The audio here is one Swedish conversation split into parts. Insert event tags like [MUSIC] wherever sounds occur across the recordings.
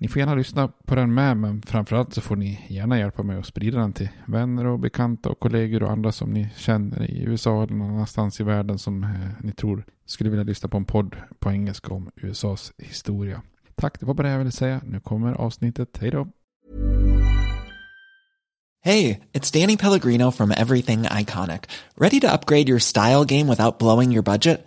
Ni får gärna lyssna på den med, men framförallt så får ni gärna hjälpa mig att sprida den till vänner och bekanta och kollegor och andra som ni känner i USA eller någon annanstans i världen som eh, ni tror skulle vilja lyssna på en podd på engelska om USAs historia. Tack, det var bara det jag ville säga. Nu kommer avsnittet. Hej då! Hej! Det är Danny Pellegrino from Everything Iconic. Ready to upgrade your style game without blowing your budget?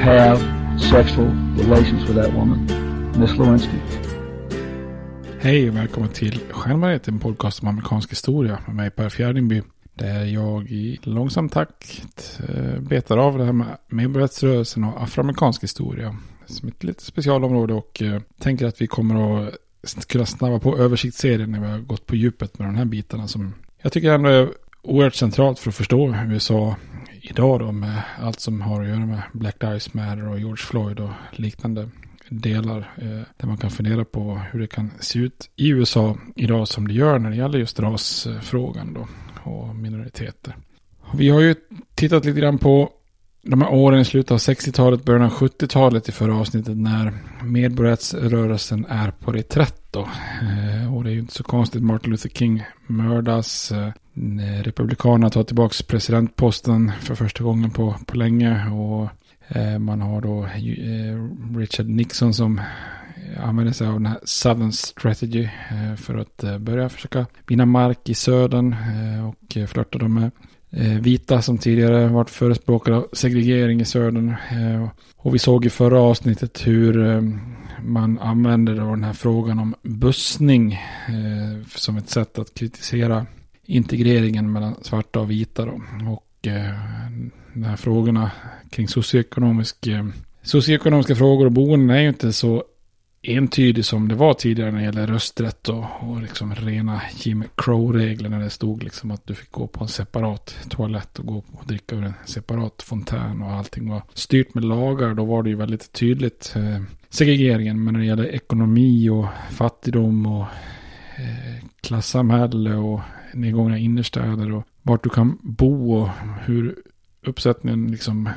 have sexual relations with that woman, Miss Lewinsky. Hej och välkommen till Stjärnmariet, en podcast om amerikansk historia med mig Per Fjärdingby. Där jag i långsam takt eh, betar av det här med medborgarrättsrörelsen och afroamerikansk historia. Som ett lite specialområde och eh, tänker att vi kommer att kunna snabba på översiktsserien när vi har gått på djupet med de här bitarna som jag tycker ändå är oerhört centralt för att förstå USA idag då med allt som har att göra med Black Lives Matter och George Floyd och liknande delar eh, där man kan fundera på hur det kan se ut i USA idag som det gör när det gäller just rasfrågan då och minoriteter. Vi har ju tittat lite grann på de här åren i slutet av 60-talet, början av 70-talet i förra avsnittet när medborgarrättsrörelsen är på reträtt då. Eh, och det är ju inte så konstigt, Martin Luther King mördas. Eh, republikanerna tar tillbaka presidentposten för första gången på, på länge. Och eh, man har då Richard Nixon som använder sig av den här Southern Strategy för att börja försöka vinna mark i södern och flörta dem med Eh, vita som tidigare varit förespråkare av segregering i södern. Eh, och vi såg i förra avsnittet hur eh, man använder då den här frågan om bussning som ett sätt att kritisera integreringen mellan svarta och vita. Då. Och de här frågorna kring socioekonomisk, socioekonomiska frågor och boenden är ju inte så entydig som det var tidigare när det gäller rösträtt och, och liksom rena Jim Crow-regler när det stod liksom att du fick gå på en separat toalett och gå och dricka ur en separat fontän och allting var styrt med lagar. Då var det ju väldigt tydligt eh, segregeringen. Men när det gäller ekonomi och fattigdom och eh, klassamhälle och nedgångna innerstäder och vart du kan bo och hur uppsättningen, liksom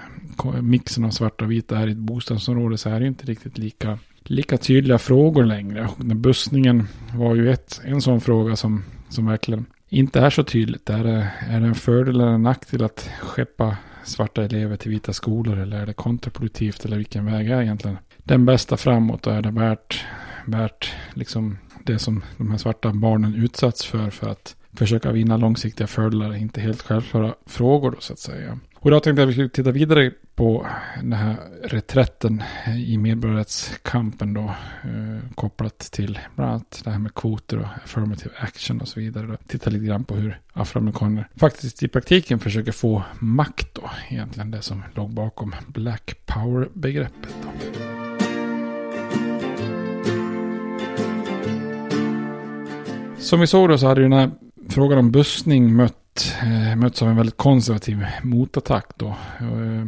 mixen av svarta och vita är i ett bostadsområde så är det inte riktigt lika, lika tydliga frågor längre. Bussningen var ju ett, en sån fråga som, som verkligen inte är så tydligt. Är det, är det en fördel eller en nackdel att skeppa svarta elever till vita skolor eller är det kontraproduktivt eller vilken väg är egentligen den bästa framåt och är det värt, värt liksom det som de här svarta barnen utsatts för för att försöka vinna långsiktiga fördelar, inte helt självklara frågor då så att säga. Och idag tänkte jag att vi skulle titta vidare på den här reträtten i medborgarrättskampen då. Eh, kopplat till bland annat det här med kvoter och affirmative action och så vidare. Då. Titta lite grann på hur afroamerikaner faktiskt i praktiken försöker få makt då. Egentligen det som låg bakom black power-begreppet då. Som vi såg då så hade ju den här frågan om bussning mött, eh, mötts av en väldigt konservativ motattack då. Eh,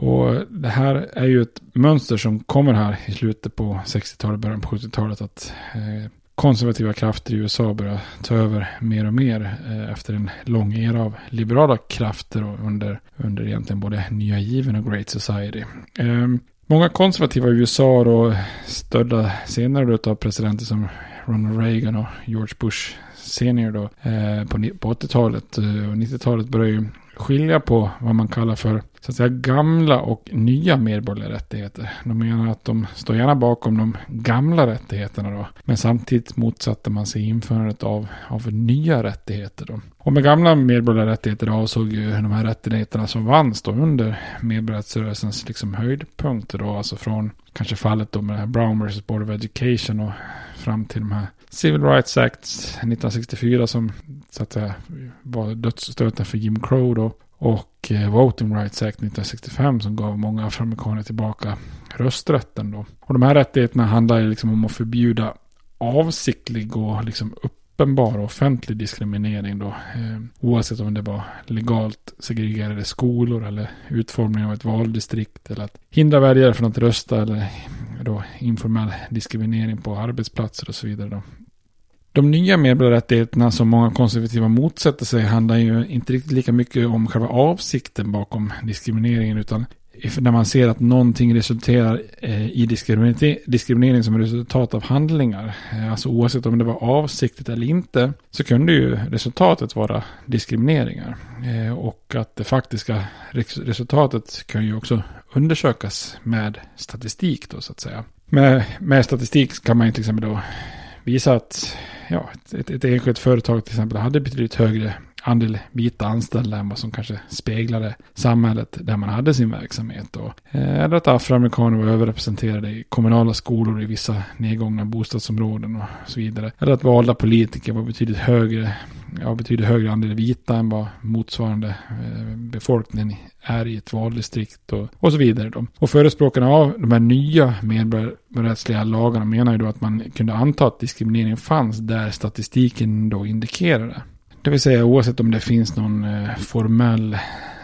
och det här är ju ett mönster som kommer här i slutet på 60-talet, början på 70-talet. Att eh, konservativa krafter i USA börjar ta över mer och mer eh, efter en lång era av liberala krafter under, under egentligen både nya given och Great Society. Eh, många konservativa i USA då stödda senare av presidenter som Ronald Reagan och George Bush senior då eh, på, på 80-talet eh, och 90-talet började ju skilja på vad man kallar för så att säga gamla och nya medborgerliga rättigheter. De menar att de står gärna bakom de gamla rättigheterna då. Men samtidigt motsatte man sig införandet av, av nya rättigheter då. Och med gamla medborgerliga rättigheter avsåg ju de här rättigheterna som vanns då under medborgarrättsrörelsens liksom höjdpunkter då. Alltså från kanske fallet då med Brown vs. Board of Education och fram till de här Civil Rights Act 1964 som så att säga var dödsstöten för Jim Crow då. Och eh, Voting Rights Act 1965 som gav många afroamerikaner tillbaka rösträtten då. Och de här rättigheterna handlar liksom om att förbjuda avsiktlig och liksom uppenbar offentlig diskriminering då. Eh, oavsett om det var legalt segregerade skolor eller utformning av ett valdistrikt eller att hindra väljare från att rösta eller då informell diskriminering på arbetsplatser och så vidare. Då. De nya medborgarrättigheterna som många konservativa motsätter sig handlar ju inte riktigt lika mycket om själva avsikten bakom diskrimineringen utan när man ser att någonting resulterar eh, i diskriminering som resultat av handlingar, eh, alltså oavsett om det var avsiktligt eller inte, så kunde ju resultatet vara diskrimineringar. Eh, och att det faktiska resultatet kan ju också undersökas med statistik då så att säga. Med, med statistik kan man ju till exempel då visa att ja, ett, ett enskilt företag till exempel hade betydligt högre andel vita anställda än vad som kanske speglade samhället där man hade sin verksamhet. Och, eh, eller att afroamerikaner var överrepresenterade i kommunala skolor i vissa nedgångna bostadsområden och så vidare. Eller att valda politiker var betydligt högre, ja, betydligt högre andel vita än vad motsvarande eh, befolkningen är i ett valdistrikt och, och så vidare. Då. Och förespråkarna av de här nya medborgarrättsliga lagarna menar ju då att man kunde anta att diskriminering fanns där statistiken då indikerade. Det vill säga oavsett om det finns någon eh, formell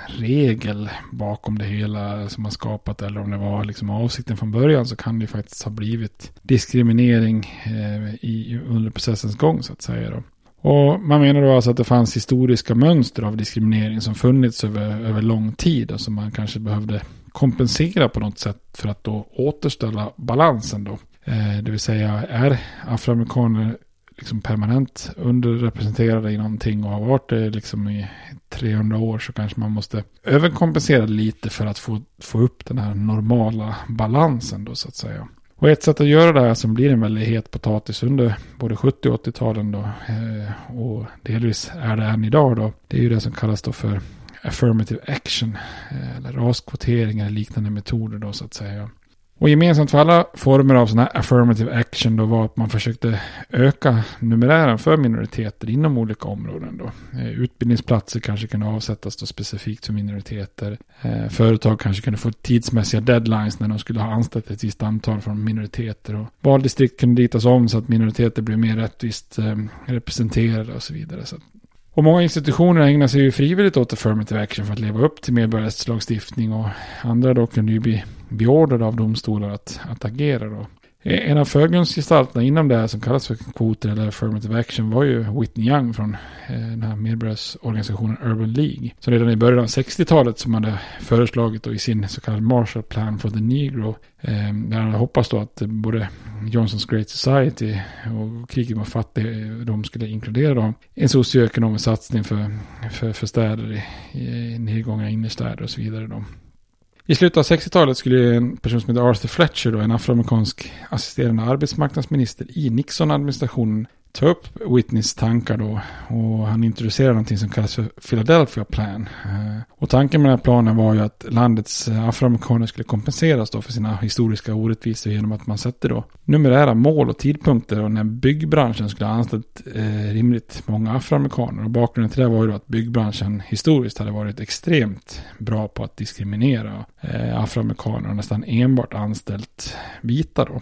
regel bakom det hela som har skapat eller om det var liksom avsikten från början så kan det faktiskt ha blivit diskriminering eh, i, under processens gång så att säga. Då. Och man menar då alltså att det fanns historiska mönster av diskriminering som funnits över, över lång tid och som man kanske behövde kompensera på något sätt för att då återställa balansen då. Eh, det vill säga är afroamerikaner liksom permanent underrepresenterade i någonting och har varit det liksom i 300 år så kanske man måste överkompensera lite för att få, få upp den här normala balansen då så att säga. Och ett sätt att göra det här som blir en väldigt het potatis under både 70 och 80-talen då eh, och delvis är det än idag då. Det är ju det som kallas då för affirmative action eh, eller raskvotering eller liknande metoder då så att säga. Och gemensamt för alla former av sådana här affirmative action då var att man försökte öka numerären för minoriteter inom olika områden. Då. Eh, utbildningsplatser kanske kunde avsättas då specifikt för minoriteter. Eh, företag kanske kunde få tidsmässiga deadlines när de skulle ha anställt ett visst antal från minoriteter. Och valdistrikt kunde ritas om så att minoriteter blev mer rättvist eh, representerade och så vidare. Så och många institutioner ägnar sig ju frivilligt åt affirmative action för att leva upp till medborgarrättslagstiftning och andra då kunde ju bli beordrade av domstolar att, att agera då. En av förgrundsgestalterna inom det här som kallas för kvoter eller affirmative action var ju Whitney Young från eh, den här medborgarorganisationen Urban League. Så redan i början av 60-talet som hade föreslagit då i sin så kallade Marshall Plan for the Negro. Eh, där han hoppas då att både Johnsons Great Society och kriget mot fattigdom eh, skulle inkludera dem. en socioekonomisk satsning för, för, för städer i, i nedgångna innerstäder och så vidare då. I slutet av 60-talet skulle en person som heter Arthur Fletcher, då, en afroamerikansk assisterande arbetsmarknadsminister i Nixon-administrationen, ta upp Whitneys tankar då och han introducerade någonting som kallas för Philadelphia Plan. Eh, och tanken med den här planen var ju att landets afroamerikaner skulle kompenseras då för sina historiska orättvisor genom att man sätter då numerära mål och tidpunkter och när byggbranschen skulle ha anställt eh, rimligt många afroamerikaner. Och bakgrunden till det var ju då att byggbranschen historiskt hade varit extremt bra på att diskriminera eh, afroamerikaner och nästan enbart anställt vita då.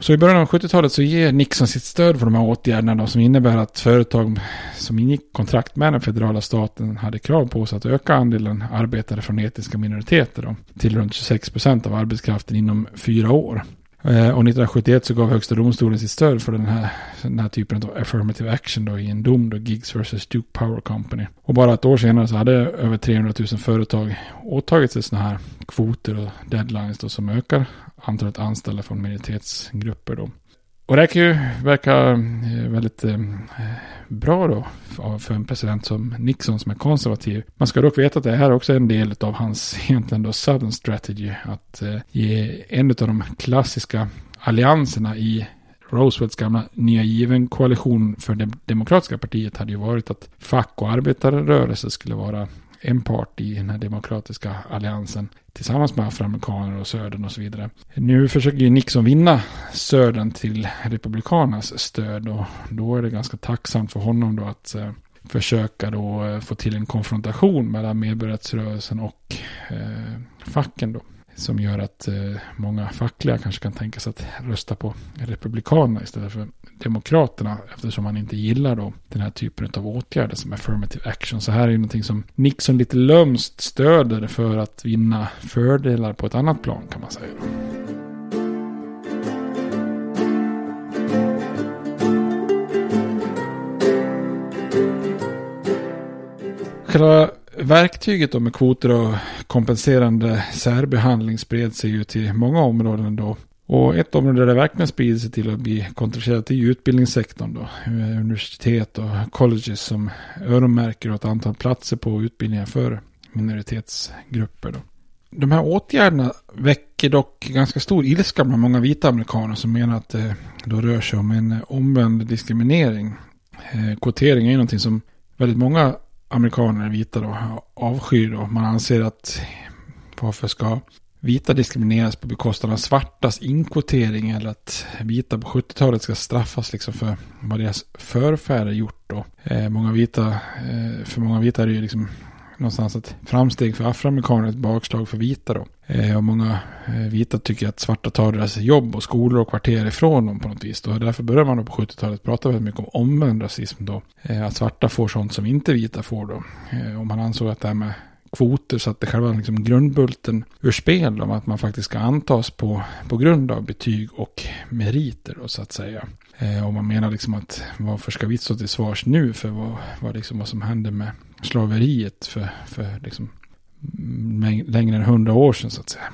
Så i början av 70-talet så ger Nixon sitt stöd för de här åtgärderna då, som innebär att företag som ingick kontrakt med den federala staten hade krav på sig att öka andelen arbetare från etniska minoriteter då, till runt 26 procent av arbetskraften inom fyra år. Eh, och 1971 så gav Högsta domstolen sitt stöd för den här, den här typen av affirmative action då, i en dom då, Gigs vs. Duke Power Company. Och bara ett år senare så hade över 300 000 företag åtagit sig sådana här kvoter och deadlines då, som ökar antalet anställda från minoritetsgrupper då. Och det kan ju verka eh, väldigt eh, bra då för en president som Nixon som är konservativ. Man ska dock veta att det här också är en del av hans [LAUGHS] egentligen då Southern Strategy. Att eh, ge en av de klassiska allianserna i Roosevelts gamla nya given koalition för det demokratiska partiet hade ju varit att fack och arbetarrörelse skulle vara en part i den här demokratiska alliansen tillsammans med afroamerikaner och södern och så vidare. Nu försöker ju Nixon vinna södern till republikanernas stöd och då är det ganska tacksamt för honom då att eh, försöka då eh, få till en konfrontation mellan medborgarrättsrörelsen och eh, facken då. Som gör att eh, många fackliga kanske kan tänka sig att rösta på Republikanerna istället för Demokraterna. Eftersom man inte gillar då den här typen av åtgärder som affirmative action. Så här är ju någonting som Nixon lite lömst stöder för att vinna fördelar på ett annat plan kan man säga. Själva verktyget då med kvoter och kompenserande särbehandling spred sig ju till många områden då. Och ett område där det verkligen sprider sig till att bli kontroversiellt är utbildningssektorn då. Universitet och colleges som öronmärker ett antal platser på utbildningar för minoritetsgrupper då. De här åtgärderna väcker dock ganska stor ilska bland många vita amerikaner som menar att det då rör sig om en omvänd diskriminering. Eh, kvotering är ju någonting som väldigt många amerikaner vita då avskyr då. Man anser att varför ska vita diskrimineras på bekostnad av svartas inkvotering eller att vita på 70-talet ska straffas liksom för vad deras förfäder gjort då. Eh, många vita, eh, för många vita är det ju liksom någonstans ett framsteg för afroamerikaner, ett bakslag för vita då. Eh, och många eh, vita tycker att svarta tar deras jobb och skolor och kvarter ifrån dem på något vis. Då. Därför börjar man då på 70-talet prata väldigt mycket om omvänd rasism då. Eh, att svarta får sånt som inte vita får då. Eh, och man ansåg att det här med kvoter satte själva liksom grundbulten ur spel om att man faktiskt ska antas på, på grund av betyg och meriter då, så att säga. Eh, och man menar liksom att varför ska vi stå till svars nu för vad, vad, liksom, vad som hände med slaveriet för, för liksom, längre än hundra år sedan så att säga.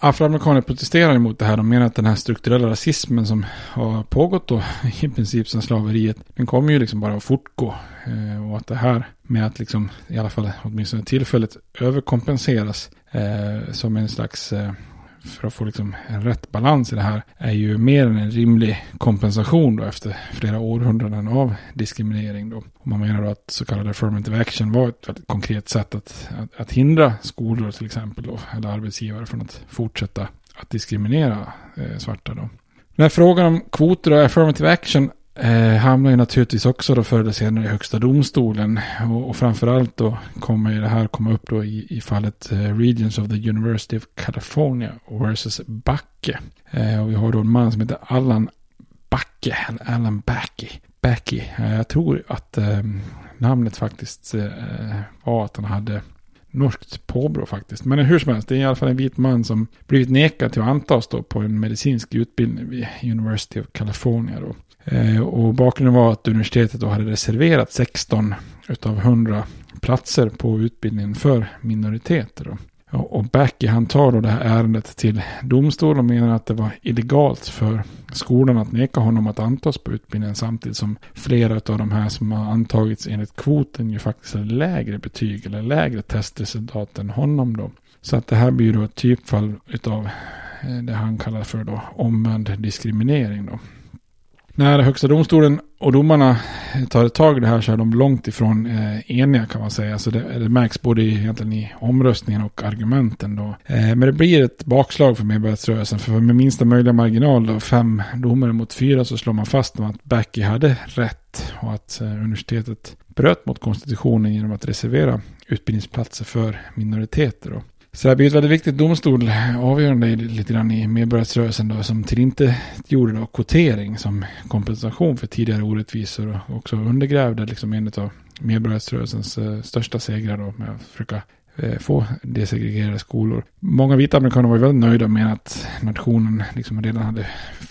Afroamerikaner protesterar emot det här. De menar att den här strukturella rasismen som har pågått då [LAUGHS] i princip sedan slaveriet, den kommer ju liksom bara att fortgå. Eh, och att det här med att liksom, i alla fall åtminstone tillfället överkompenseras eh, som en slags eh, för att få liksom en rätt balans i det här är ju mer än en rimlig kompensation då efter flera århundraden av diskriminering. Då. Och man menar då att så kallad affirmative action var ett väldigt konkret sätt att, att, att hindra skolor till exempel då, eller arbetsgivare från att fortsätta att diskriminera eh, svarta då. Den här frågan om kvoter och affirmative action eh, hamnar ju naturligtvis också då förr eller senare i högsta domstolen. Och, och framförallt då kommer ju det här komma upp då i, i fallet eh, Regions of the University of California versus Backe. Eh, och vi har då en man som heter Allan Backe, eller Allan Backe. Backe. Eh, jag tror att eh, namnet faktiskt eh, var att han hade norskt påbrå faktiskt. Men hur som helst, det är i alla fall en vit man som blivit nekad till att antas då på en medicinsk utbildning vid University of California. Då. Eh, och bakgrunden var att universitetet då hade reserverat 16 utav 100 platser på utbildningen för minoriteter. Då. Och Backy han tar då det här ärendet till domstol och menar att det var illegalt för skolan att neka honom att antas på utbildningen samtidigt som flera av de här som har antagits enligt kvoten ju faktiskt har lägre betyg eller lägre testresultat än honom då. Så att det här blir då ett typfall utav eh, det han kallar för då omvänd diskriminering då. När Högsta domstolen och domarna tar tag i det här så är de långt ifrån eh, eniga kan man säga. Så det, det märks både i, egentligen i omröstningen och argumenten då. Eh, men det blir ett bakslag för medborgarrättsrörelsen. För med minsta möjliga marginal, då, fem domare mot fyra, så slår man fast att Becky hade rätt. Och att eh, universitetet bröt mot konstitutionen genom att reservera utbildningsplatser för minoriteter. Då. Så det här blir ett väldigt viktigt domstol, avgörande lite grann i medborgarrättsrörelsen då, som till inte gjorde då kvotering som kompensation för tidigare orättvisor och också undergrävde liksom en av medborgarrättsrörelsens eh, största segrar då med att försöka eh, få desegregerade skolor. Många vita amerikaner var ju väldigt nöjda med att nationen liksom redan hade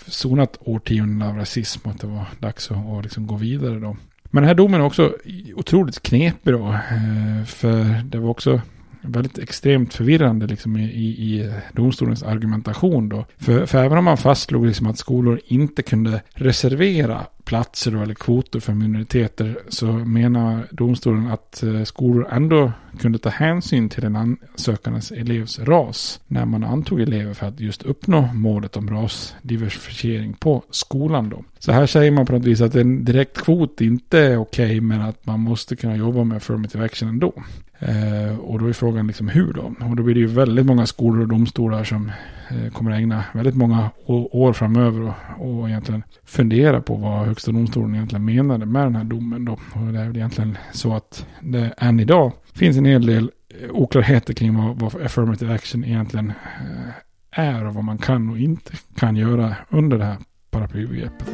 sonat årtionden av rasism och att det var dags att, att liksom gå vidare då. Men den här domen är också otroligt knepig då, eh, för det var också väldigt extremt förvirrande liksom i, i domstolens argumentation då. För, för även om man fastslog liksom att skolor inte kunde reservera platser då, eller kvoter för minoriteter så menar domstolen att eh, skolor ändå kunde ta hänsyn till den ansökandes elevs ras när man antog elever för att just uppnå målet om rasdiversifiering på skolan då. Så här säger man på något vis att en direkt kvot inte är okej okay, men att man måste kunna jobba med affirmative action ändå. Eh, och då är frågan liksom hur då? Och då blir det ju väldigt många skolor och domstolar som eh, kommer att ägna väldigt många år framöver och, och egentligen fundera på vad Högsta domstolen egentligen menade med den här domen då. Och det är väl egentligen så att det än idag finns en hel del eh, oklarheter kring vad, vad affirmative action egentligen eh, är och vad man kan och inte kan göra under det här paraplybegreppet.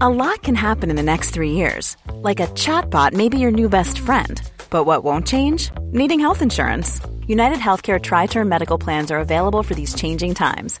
A lot can happen in the next three years. Like a chatbot may be your new best friend. But what won't change? Needing health insurance. United Healthcare Tri Term Medical Plans are available for these changing times.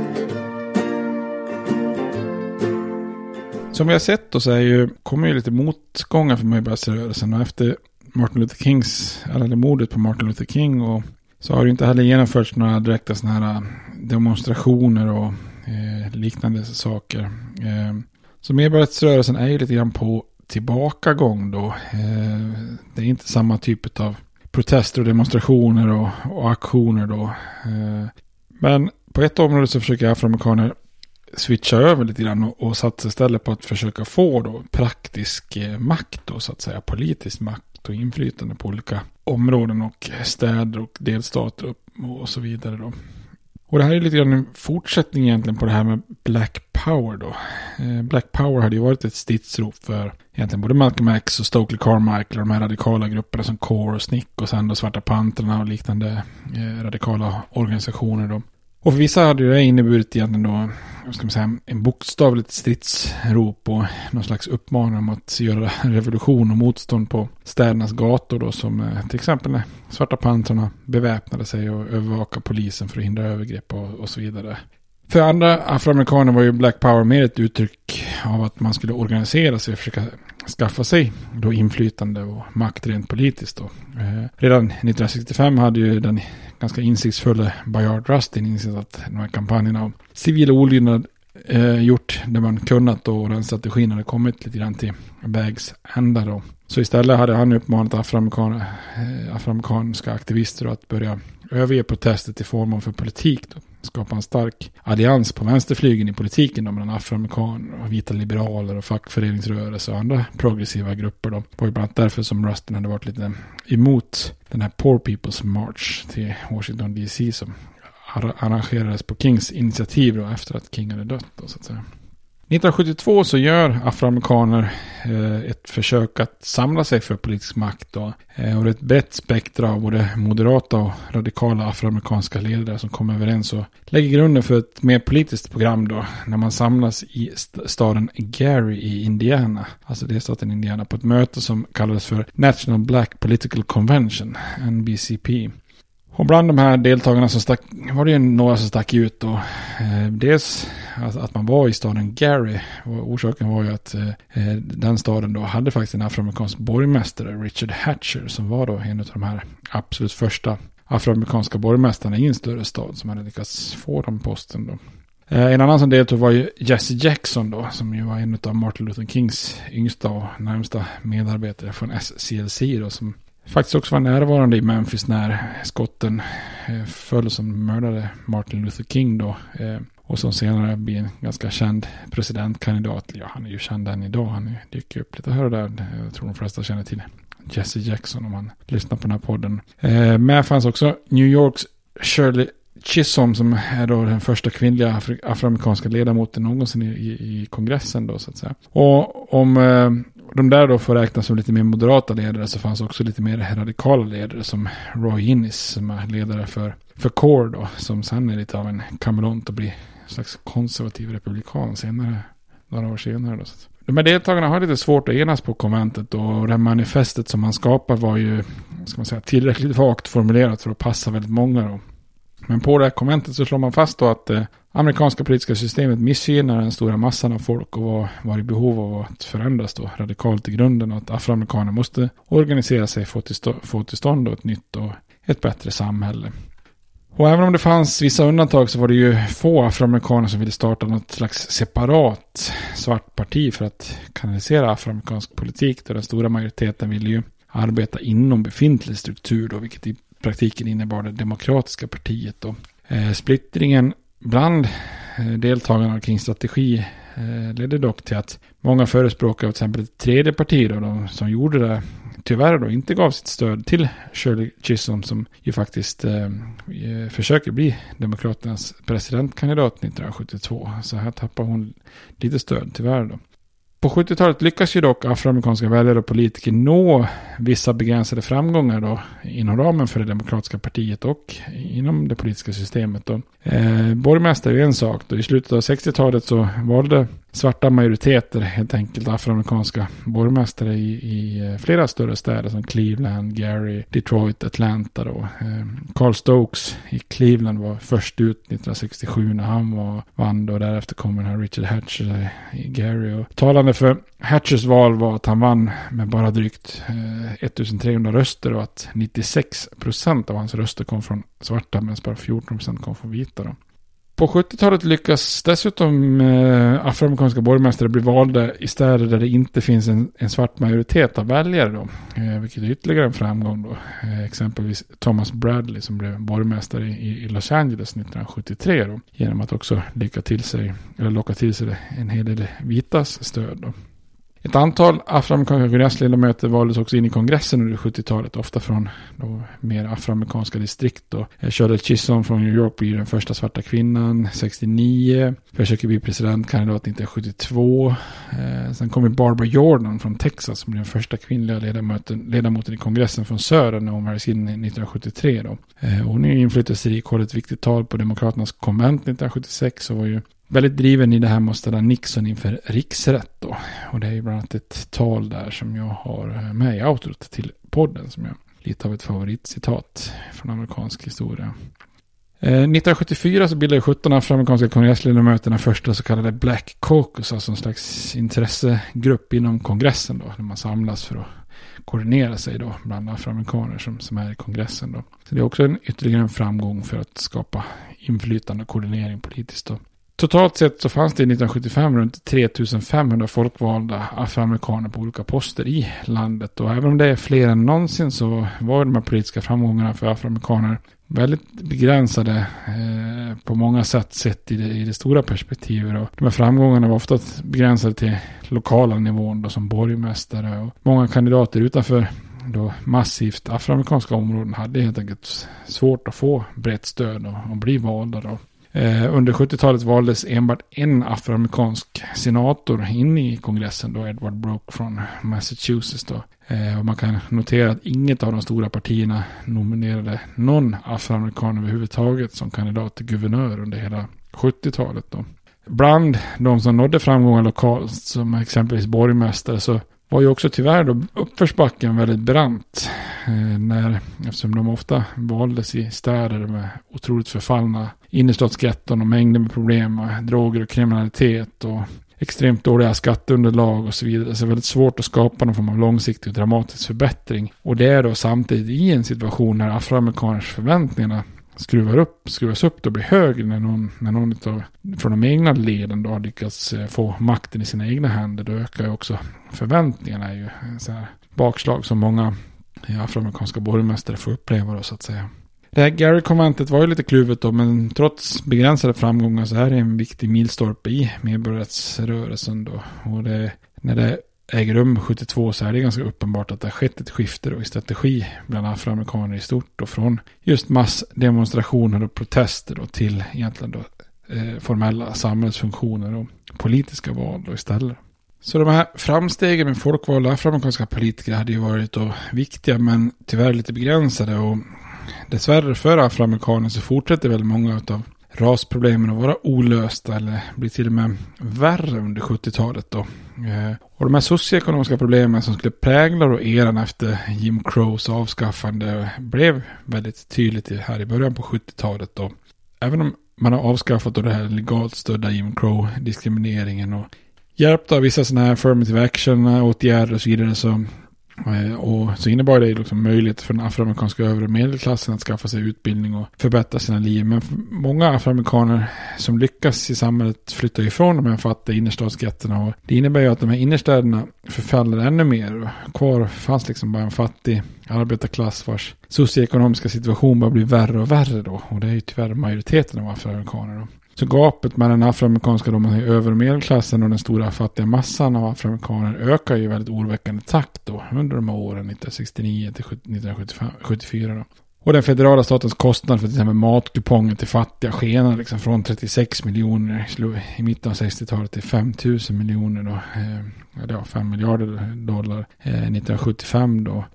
Som vi har sett då så är ju, kommer ju lite motgångar för medborgarrättsrörelsen. och efter Martin Luther Kings, eller mordet på Martin Luther King och så har det inte heller genomförts några direkta sådana här eh, demonstrationer och eh, liknande saker. Eh, så medborgarrättsrörelsen är ju lite grann på tillbakagång då. Eh, det är inte samma typ av protester och demonstrationer och, och aktioner då. Eh, men på ett område så försöker afroamerikaner switcha över lite grann och, och satsa istället på att försöka få då praktisk eh, makt då så att säga. Politisk makt och inflytande på olika områden och städer och delstater och, och så vidare då. Och det här är lite grann en fortsättning egentligen på det här med Black Power då. Eh, Black Power hade ju varit ett stridsrop för egentligen både Malcolm X och Stokely Carmichael och de här radikala grupperna som Core och Snick och sen då Svarta Pantrarna och liknande eh, radikala organisationer då. Och för vissa hade det inneburit egentligen då, vad ska man säga, en bokstavligt stridsrop och någon slags uppmaning om att göra revolution och motstånd på städernas gator då som eh, till exempel när Svarta pantrarna beväpnade sig och övervakade polisen för att hindra övergrepp och, och så vidare. För andra afroamerikaner var ju Black Power mer ett uttryck av att man skulle organisera sig och försöka skaffa sig då inflytande och makt rent politiskt. Då. Eh, redan 1965 hade ju den ganska insiktsfulla Bayard Rustin insett att de här kampanjerna om civil olydnad eh, gjort det man kunnat då och den strategin hade kommit lite grann till vägs ända då. Så istället hade han uppmanat afroamerikan, eh, afroamerikanska aktivister att börja överge protester till förmån för politik. Då. Skapa en stark allians på vänsterflygen i politiken då, mellan afroamerikaner och vita liberaler och fackföreningsrörelse och andra progressiva grupper. Då. Det var ju bland annat därför som Rustin hade varit lite emot den här Poor People's March till Washington DC som arrangerades på Kings initiativ då, efter att King hade dött. Då, så att säga. 1972 så gör afroamerikaner eh, ett försök att samla sig för politisk makt. Eh, och det är ett brett spektra av både moderata och radikala afroamerikanska ledare som kommer överens och lägger grunden för ett mer politiskt program då. När man samlas i staden Gary i Indiana. Alltså delstaten Indiana på ett möte som kallades för National Black Political Convention, NBCP. Och bland de här deltagarna så stack, var det ju några som stack ut då. Eh, dels att, att, man var i staden Gary. Och orsaken var ju att eh, eh, den staden då hade faktiskt en afroamerikansk borgmästare, Richard Hatcher, som var då en av de här absolut första afroamerikanska borgmästarna i en större stad som hade lyckats få den posten då. Eh, en annan som deltog var ju Jesse Jackson då, som ju var en av Martin Luther Kings yngsta och närmsta medarbetare från SCLC då, som faktiskt också var närvarande i Memphis när skotten eh, föll som mördade Martin Luther King då. Eh, och som senare blir en ganska känd presidentkandidat. Ja, han är ju känd än idag. Han dyker upp lite här och där. Jag tror de flesta känner till Jesse Jackson om man lyssnar på den här podden. Eh, med fanns också New Yorks Shirley Chisholm som är då den första kvinnliga afroamerikanska ledamoten någonsin i, i, i, kongressen då så att säga. Och om eh, de där då får räknas som lite mer moderata ledare så fanns också lite mer radikala ledare som Roy Innis som är ledare för, för CORE då. Som sen är lite av en kameleont och blir en slags konservativ republikan senare. Några år senare då. De här deltagarna har lite svårt att enas på konventet och det här manifestet som man skapar var ju ska man säga, tillräckligt vagt formulerat för att passa väldigt många. Då. Men på det här konventet så slår man fast då att det amerikanska politiska systemet missgynnar den stora massan av folk och var, var i behov av att förändras då radikalt i grunden och att afroamerikaner måste organisera sig för att få till stånd ett nytt och ett bättre samhälle. Och även om det fanns vissa undantag så var det ju få afroamerikaner som ville starta något slags separat svart parti för att kanalisera afroamerikansk politik. Då den stora majoriteten ville ju arbeta inom befintlig struktur då, vilket i praktiken innebar det demokratiska partiet. Då. Eh, splittringen bland eh, deltagarna kring strategi eh, ledde dock till att många förespråkare, till exempel ett tredje parti då, de som gjorde det, tyvärr då inte gav sitt stöd till Shirley Chisholm som ju faktiskt eh, eh försöker bli Demokraternas presidentkandidat 1972. Så här tappar hon lite stöd tyvärr då. På 70-talet lyckas ju dock afroamerikanska väljare och politiker nå vissa begränsade framgångar då inom ramen för det demokratiska partiet och inom det politiska systemet. Då. Eh, borgmästare är en sak. Då. I slutet av 60-talet så valde svarta majoriteter, helt enkelt afroamerikanska borgmästare i, i eh, flera större städer som Cleveland, Gary, Detroit, Atlanta. Då. Eh, Carl Stokes i Cleveland var först ut 1967 när han var, vann då. därefter kommer den här Richard Hatcher i Gary. Och talande för Hatchers val var att han vann med bara drygt eh, 1300 röster och att 96 procent av hans röster kom från svarta medan bara 14 procent kom från vita. Då. På 70-talet lyckas dessutom eh, afroamerikanska borgmästare bli valda i städer där det inte finns en, en svart majoritet av väljare. Då, eh, vilket är ytterligare en framgång. Då. Eh, exempelvis Thomas Bradley som blev borgmästare i, i Los Angeles 1973. Då, genom att också lycka till sig, eller locka till sig en hel del vitas stöd. Då. Ett antal afroamerikanska kongressledamöter valdes också in i kongressen under 70-talet, ofta från då mer afroamerikanska distrikt. Då. Eh, Shirley Chisholm från New York blir den första svarta kvinnan 69, försöker bli presidentkandidat 1972. Eh, sen kommer Barbara Jordan från Texas som blir den första kvinnliga ledamoten, ledamoten i kongressen från södern när hon väljs in 1973. Då. Eh, hon är inflytelserik, håller ett viktigt tal på Demokraternas konvent 1976 och var ju väldigt driven i det här med att ställa Nixon inför riksrätt då. Och det är ju bland annat ett tal där som jag har med i outrot till podden som jag lite av ett favoritcitat från amerikansk historia. Eh, 1974 så bildade 17 afroamerikanska kongressledamöterna första så kallade Black Caucus, alltså en slags intressegrupp inom kongressen då, där man samlas för att koordinera sig då bland afroamerikaner som, som är i kongressen då. Så det är också en ytterligare en framgång för att skapa inflytande och koordinering politiskt då. Totalt sett så fanns det 1975 runt 3500 folkvalda afroamerikaner på olika poster i landet. Och även om det är fler än någonsin så var de här politiska framgångarna för afroamerikaner väldigt begränsade eh, på många sätt sett i det, i det stora perspektivet. Och de här framgångarna var ofta begränsade till lokala nivån då, som borgmästare. Och många kandidater utanför då massivt afroamerikanska områden hade helt enkelt svårt att få brett stöd och, och bli valda. Då. Eh, under 70-talet valdes enbart en afroamerikansk senator in i kongressen, då Edward Brooke från Massachusetts. Då. Eh, och man kan notera att inget av de stora partierna nominerade någon afroamerikan överhuvudtaget som kandidat till guvernör under hela 70-talet. Då. Bland de som nådde framgångar lokalt, som exempelvis borgmästare, så var ju också tyvärr då uppförsbacken väldigt brant. Eh, när, eftersom de ofta valdes i städer med otroligt förfallna innerstadsgetton och mängder med problem med droger och kriminalitet och extremt dåliga skatteunderlag och så vidare. Så det är väldigt svårt att skapa någon form av långsiktig och dramatisk förbättring. Och det är då samtidigt i en situation när afroamerikaners förväntningarna skruvar upp, skruvas upp och blir högre när någon, när någon utav, från de egna leden då har lyckats eh, få makten i sina egna händer. Då ökar ju också förväntningarna. är Ju, så här bakslag som många afroamerikanska borgmästare får uppleva då så att säga. Det här Gary-konventet var ju lite kluvet då, men trots begränsade framgångar så är det en viktig milstolpe i medborgarrättsrörelsen då. Och det, när det äger rum 72 så är det ganska uppenbart att det har skett ett skifte då i strategi bland afroamerikaner i stort och från just massdemonstrationer och protester då till egentligen då eh, formella samhällsfunktioner och politiska val då istället. Så de här framstegen med folkvalda afroamerikanska politiker hade ju varit då viktiga men tyvärr lite begränsade och dessvärre för afroamerikaner så fortsätter väl många av rasproblemen att vara olösta eller blir till och med värre under 70-talet då. Eh, och de här socioekonomiska problemen som skulle prägla då eran efter Jim Crows avskaffande blev väldigt tydligt här i början på 70-talet då. Även om man har avskaffat då det här legalt stödda Jim Crow-diskrimineringen och hjälpt av vissa sådana här affirmative action-åtgärder och så vidare så Eh, och så innebar det liksom möjlighet för den afroamerikanska övre medelklassen att skaffa sig utbildning och förbättra sina liv. Men många afroamerikaner som lyckas i samhället flyttar ifrån de här fattiga innerstadsgetterna. Och det innebär ju att de här innerstäderna förfaller ännu mer. Kvar fanns liksom bara en fattig arbetarklass vars socioekonomiska situation bara blir värre och värre då. Och det är ju tyvärr majoriteten av afroamerikaner då. Så gapet mellan den afroamerikanska då över medelklassen och den stora fattiga massan av afroamerikaner ökar ju i väldigt oroväckande takt då under de här åren 1969 till 1974 då. Och den federala statens kostnad för till exempel matkuponger till fattiga skenar liksom från 36 miljoner i mitten av 60-talet till 5 000 miljoner då. Eh, ja, 5 miljarder dollar eh, 1975 då.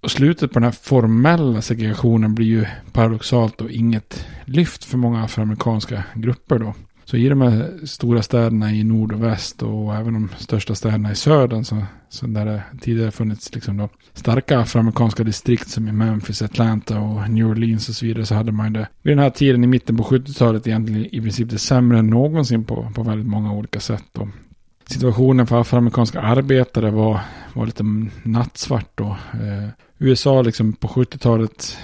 Och slutet på den här formella segregationen blir ju paradoxalt och inget lyft för många afroamerikanska grupper då. Så i de här stora städerna i nord och väst och även de största städerna i södern så, så där det tidigare funnits liksom då starka afroamerikanska distrikt som i Memphis, Atlanta och New Orleans och så vidare så hade man det vid den här tiden i mitten på 70-talet egentligen i princip det sämre än någonsin på, på väldigt många olika sätt. Då. Situationen för afroamerikanska arbetare var, var lite nattsvart då. Eh, USA liksom på 70-talet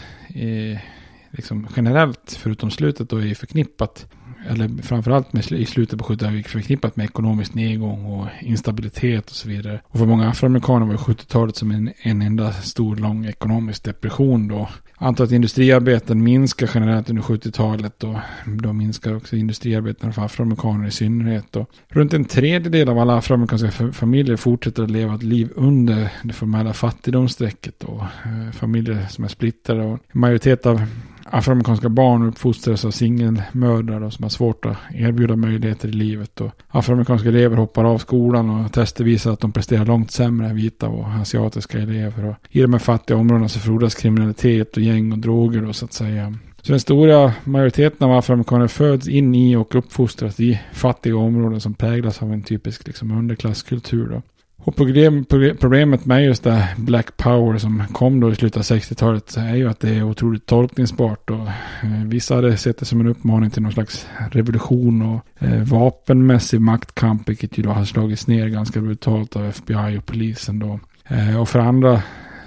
liksom generellt, förutom slutet då, är förknippat, eller framförallt med, i slutet på 70-talet, förknippat med ekonomisk nedgång och instabilitet och så vidare. Och för många afroamerikaner var 70-talet som en, en enda stor lång ekonomisk depression då antalet industriarbeten minskar generellt under 70-talet och då minskar också industriarbeten för afroamerikaner i synnerhet. Och runt en tredjedel av alla afroamerikanska familjer fortsätter att leva ett liv under det formella fattigdomsstrecket. Och, eh, familjer som är splittrade och en majoritet av afroamerikanska barn uppfostras av singelmödrar som har svårt att erbjuda möjligheter i livet. Och afroamerikanska elever hoppar av skolan och tester visar att de presterar långt sämre än vita och asiatiska elever. Och I de här fattiga områdena så frodas kriminalitet och gäng och droger då så att säga. Så den stora majoriteten av afroamerikaner föds in i och uppfostras i fattiga områden som präglas av en typisk liksom, underklasskultur. Då. Och problem, problemet med just det Black Power som kom då i slutet av 60-talet är ju att det är otroligt tolkningsbart. Och, eh, vissa hade sett det som en uppmaning till någon slags revolution och eh, vapenmässig maktkamp, vilket ju då har slagits ner ganska brutalt av FBI och polisen då. Eh, och för andra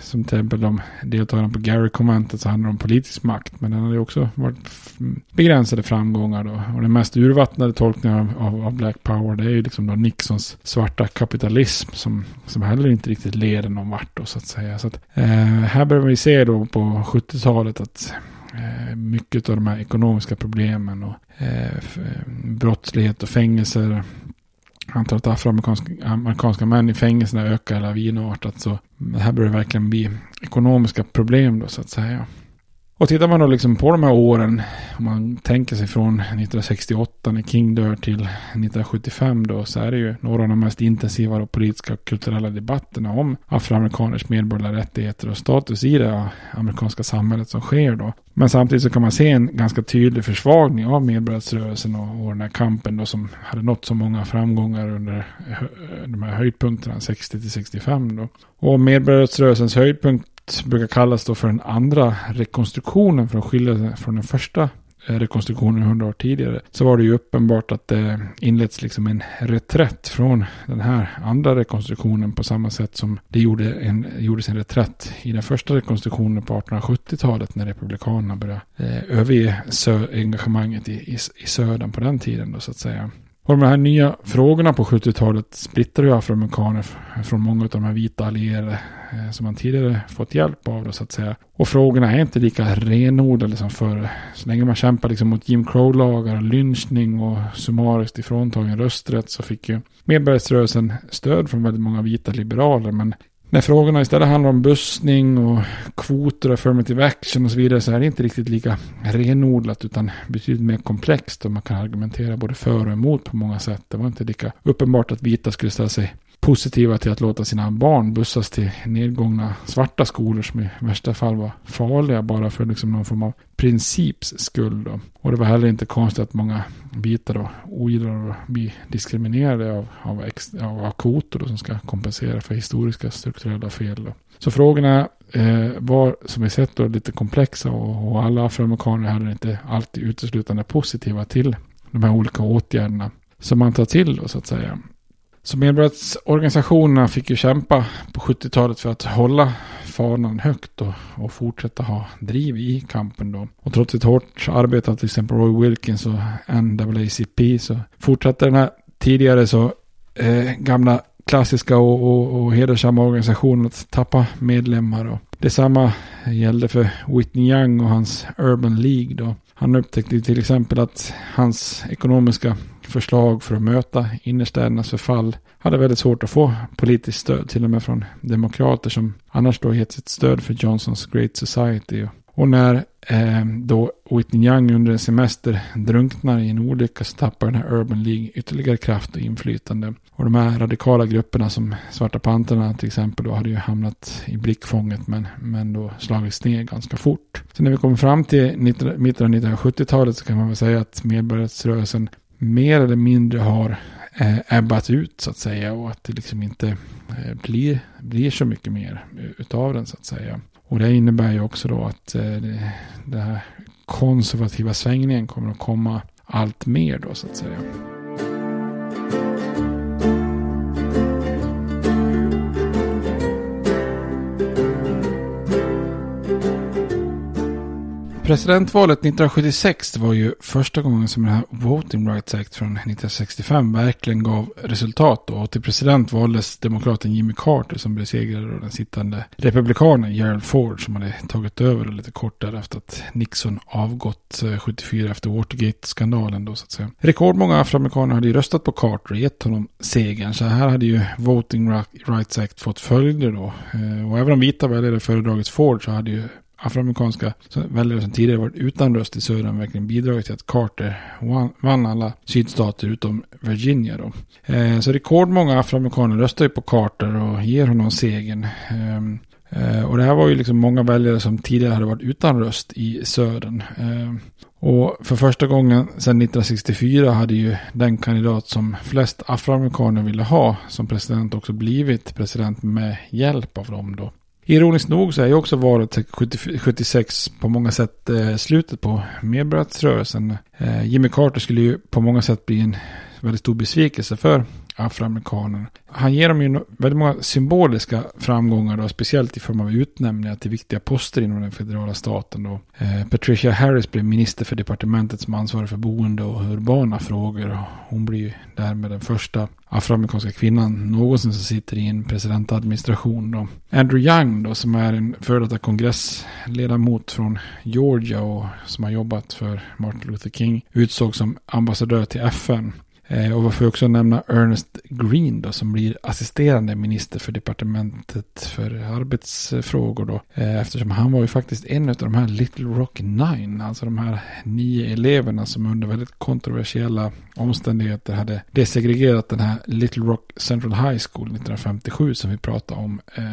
som till exempel de deltagarna på Gary-konventet så handlar det om politisk makt. Men den har ju också varit begränsade framgångar då. Och den mest urvattnade tolkningen av, av, Black Power det är ju liksom då Nixons svarta kapitalism som, som heller inte riktigt leder någon vart då så att säga. Så att, eh, här börjar vi se då på 70-talet att eh, mycket av de här ekonomiska problemen och eh, eh brottslighet och fängelser antalet afroamerikanska män i fängelserna ökar lavinartat. Så det här börjar verkligen bli ekonomiska problem då så att säga. Och tittar man då liksom på de här åren, om man tänker sig från 1968 när King dör till 1975 då, så är det ju några av de mest intensiva och politiska och kulturella debatterna om afroamerikaners medborgerliga rättigheter och status i det amerikanska samhället som sker då. Men samtidigt så kan man se en ganska tydlig försvagning av medborgarrättsrörelsen och, och den här kampen då som hade nått så många framgångar under de här höjdpunkterna 60 till 65 då. Och medborgarrättsrörelsens höjdpunkt brukar kallas då för den andra rekonstruktionen för att skilja sig från den första eh, rekonstruktionen hundra år tidigare. Så var det ju uppenbart att det inleds liksom en reträtt från den här andra rekonstruktionen på samma sätt som det gjorde en, gjordes en reträtt i den första rekonstruktionen på 1870-talet när republikanerna började eh, överge engagemanget i, i, i södern på den tiden då så att säga. Och de här nya frågorna på 70-talet splittrar ju afroamerikaner från många av de här vita allierade eh, som man tidigare fått hjälp av då, så att säga. Och frågorna är inte lika renodlade liksom som förr. Så länge man kämpar liksom mot Jim Crow-lagar, lynchning och summariskt ifråntagen rösträtt så fick ju medborgarrättsrörelsen stöd från väldigt många vita liberaler. Men när frågorna istället handlar om bussning och kvoter, och affirmative action och så vidare så är det inte riktigt lika renodlat utan betydligt mer komplext och man kan argumentera både för och emot på många sätt. Det var inte lika uppenbart att vita skulle ställa sig positiva till att låta sina barn bussas till nedgångna svarta skolor som i värsta fall var farliga bara för liksom någon form av princips skull. Då. Och det var heller inte konstigt att många vita då ogillar att bli diskriminerade av, av, ex, av, av kvoter då, som ska kompensera för historiska strukturella fel. Då. Så frågorna eh, var som vi sett då lite komplexa och, och alla afroamerikaner hade inte alltid uteslutande positiva till de här olika åtgärderna som man tar till då så att säga. Så medborgarrättsorganisationerna fick ju kämpa på 70-talet för att hålla fanan högt och, och fortsätta ha driv i kampen då. Och trots ett hårt arbete av till exempel Roy Wilkins och NAACP så fortsatte den här tidigare så eh, gamla klassiska och, och, och hedersamma organisationen att tappa medlemmar. Och detsamma gällde för Whitney Young och hans Urban League då. Han upptäckte till exempel att hans ekonomiska förslag för att möta innerstädernas förfall hade väldigt svårt att få politiskt stöd, till och med från demokrater som annars då gett sitt stöd för Johnsons Great Society. Och när eh, då Whitney Young under en semester drunknar i en olycka så tappar den här Urban League ytterligare kraft och inflytande. Och de här radikala grupperna som Svarta Panterna till exempel då hade ju hamnat i blickfånget men, men då slagits ner ganska fort. Så när vi kommer fram till mitten av 1970-talet så kan man väl säga att medborgarrättsrörelsen mer eller mindre har eh, ebbat ut så att säga och att det liksom inte eh, blir, blir så mycket mer utav den så att säga. Och det innebär ju också då att eh, här konservativa svängningen kommer att komma allt mer då så att säga. Presidentvalet 1976 var ju första gången som den här Voting Rights Act från 1965 verkligen gav resultat. Då. Och till president valdes demokraten Jimmy Carter som besegrade den sittande republikanen Gerald Ford som hade tagit över lite kort därefter att Nixon avgått eh, 74 efter Watergate-skandalen. Då, så att säga. Rekordmånga afroamerikaner hade ju röstat på Carter och gett honom segern. Så här hade ju Voting Rights Act fått följder då. Eh, och även om vita väljare föredragit Ford så hade ju afroamerikanska väljare som tidigare varit utan röst i södern verkligen bidragit till att Carter vann alla sydstater utom Virginia. Då. Eh, så rekordmånga afroamerikaner röstar ju på Carter och ger honom segern. Ehm, eh, och det här var ju liksom många väljare som tidigare hade varit utan röst i södern. Eh, och för första gången sedan 1964 hade ju den kandidat som flest afroamerikaner ville ha som president också blivit president med hjälp av dem då. Ironiskt nog så är ju också valet 76 på många sätt eh, slutet på medborgarrättsrörelsen. Eh, Jimmy Carter skulle ju på många sätt bli en väldigt stor besvikelse för afroamerikaner. Han ger dem ju väldigt många symboliska framgångar då, speciellt i form av utnämningar till viktiga poster inom den federala staten då. Eh, Patricia Harris blev minister för departementet som ansvarar för boende och urbana frågor. Hon blir ju därmed den första afroamerikanska kvinnan någonsin som sitter i en presidentadministration då. Andrew Young då som är en före detta kongressledamot från Georgia och som har jobbat för Martin Luther King utsågs som ambassadör till FN. Eh, och varför också nämna Ernest Green då, som blir assisterande minister för departementet för arbetsfrågor då. Eh, eftersom han var ju faktiskt en av de här Little Rock Nine, alltså de här nio eleverna som under väldigt kontroversiella omständigheter hade desegregerat den här Little Rock Central High School 1957 som vi pratade om eh,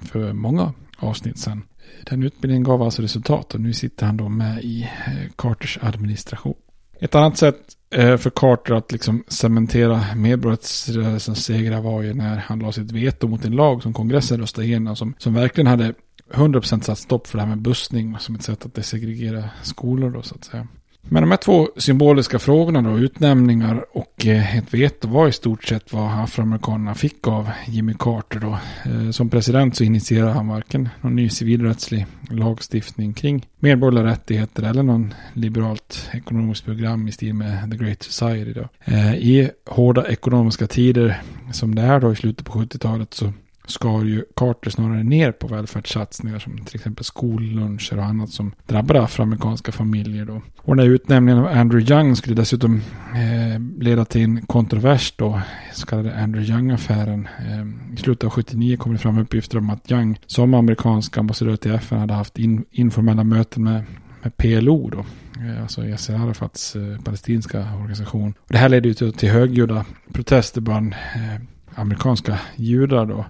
för många avsnitt sedan. Den utbildningen gav alltså resultat och nu sitter han då med i eh, Carters administration. Ett annat sätt Eh, för Carter att liksom cementera medborgarrättsrörelsens segrar var ju när han la sitt veto mot en lag som kongressen röstade igenom som, som verkligen hade 100% satt stopp för det här med bussning som ett sätt att desegregera skolor då så att säga. Men de här två symboliska frågorna då, utnämningar och eh, ett veto var i stort sett vad afroamerikanerna fick av Jimmy Carter då. Eh, som president så initierade han varken någon ny civilrättslig lagstiftning kring medborgerliga rättigheter eller någon liberalt ekonomiskt program i stil med The Great Society då. Eh, I hårda ekonomiska tider som det är då i slutet på 70-talet så skar ju Carter snarare ner på välfärdssatsningar som till exempel skolluncher och annat som drabbade afroamerikanska familjer då. Och den här utnämningen av Andrew Young skulle dessutom eh, leda till en kontrovers då, så kallade Andrew Young-affären. Eh, I slutet av 79 kom det fram uppgifter om att Young som amerikansk ambassadör till FN hade haft in, informella möten med med PLO då. Eh, alltså Yasser Arafats eh, palestinska organisation. Och det här ledde ju till, till högljudda protester bland eh, amerikanska judar då.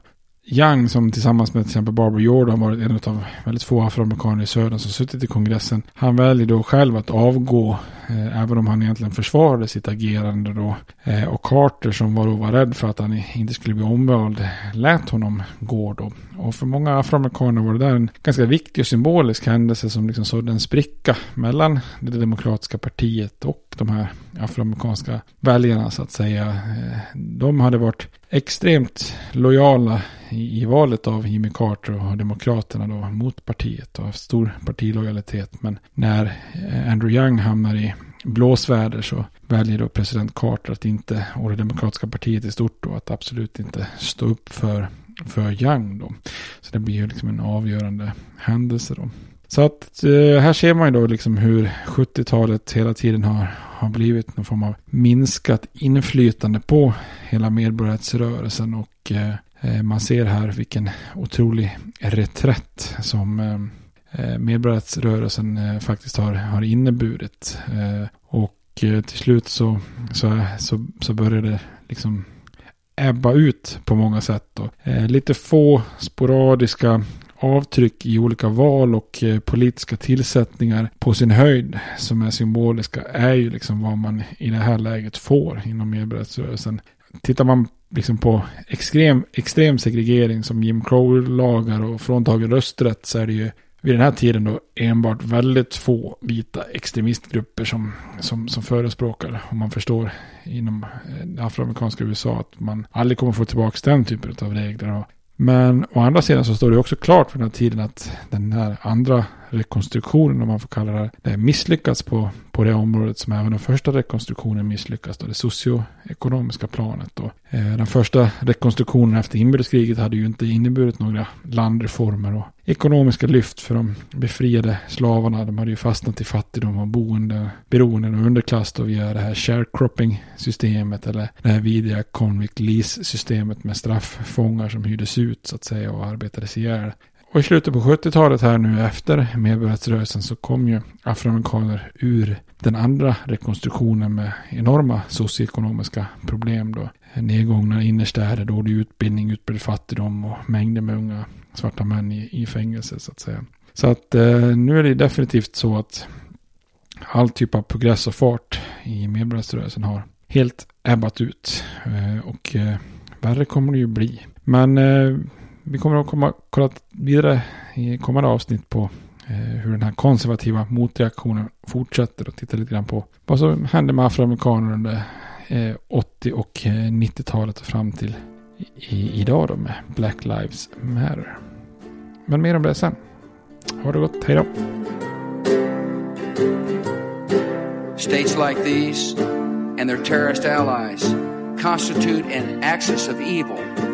Young som tillsammans med till exempel Barbara Jordan varit en av väldigt få afroamerikaner i södern som suttit i kongressen. Han väljer då själv att avgå eh, även om han egentligen försvarade sitt agerande då. Eh, och Carter som var, då var rädd för att han inte skulle bli omvald lät honom gå då. Och för många afroamerikaner var det där en ganska viktig och symbolisk händelse som liksom sådde en spricka mellan det demokratiska partiet och de här afroamerikanska väljarna så att säga. Eh, de hade varit extremt lojala i, valet av Jimmy Carter och Demokraterna då mot partiet och haft stor partilojalitet. Men när eh, Andrew Young hamnar i blåsväder så väljer då president Carter att inte, och det demokratiska partiet i stort då, att absolut inte stå upp för, för Young då. Så det blir ju liksom en avgörande händelse då. Så att eh, här ser man ju då liksom hur 70-talet hela tiden har, har blivit någon form av minskat inflytande på hela medborgarrättsrörelsen och eh, eh man ser här vilken otrolig reträtt som eh, eh, medborgarrättsrörelsen eh, faktiskt har, har inneburit. Eh, och eh, till slut så, så, så, så började det liksom ebba ut på många sätt. Då. lite få sporadiska avtryck i olika val och eh, politiska tillsättningar på sin höjd som är symboliska är ju liksom vad man i det här läget får inom medborgarrättsrörelsen. Tittar man liksom på extrem, extrem segregering som Jim Crow-lagar och fråntagen rösträtt så är det ju vid den här tiden då enbart väldigt få vita extremistgrupper som, som, som förespråkar. Och man förstår inom eh, det afroamerikanska USA att man aldrig kommer få tillbaka den typen av regler. Och men å andra sidan så står det också klart för den här tiden att den här andra rekonstruktionen, om man får kalla det det, misslyckats på, på det området som även den första rekonstruktionen misslyckats, då det socioekonomiska planet. Då. Eh, den första rekonstruktionen efter inbördeskriget hade ju inte inneburit några landreformer och ekonomiska lyft för de befriade slavarna. De hade ju fastnat i fattigdom och boende, beroenden och underklass då via det här sharecropping-systemet eller det här vidriga convict lease-systemet med strafffångar som hyrdes ut så att säga och arbetades ihjäl. Och i slutet på 70-talet här nu efter medborgarrättsrörelsen så kom ju afroamerikaner ur den andra rekonstruktionen med enorma socioekonomiska problem då. Nedgångna innerstäder, dålig utbildning, utbredd fattigdom och mängder med unga svarta män i, i fängelse så att säga. Så att eh, nu är det definitivt så att all typ av progress och fart i medborgarrättsrörelsen har helt ebbat ut. Eh, och eh, värre kommer det ju bli. Men eh, vi kommer att komma, kolla vidare i kommande avsnitt på eh, hur den här konservativa motreaktionen fortsätter och titta lite grann på vad som hände med afroamerikaner under eh, 80 och eh, 90-talet och fram till i, idag då med Black Lives Matter. Men mer om det sen. Ha det gott, hej då! States like these and their terrorist allies constitute an axis of evil.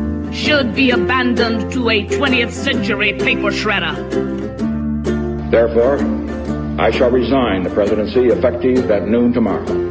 should be abandoned to a 20th century paper shredder. Therefore, I shall resign the presidency effective at noon tomorrow.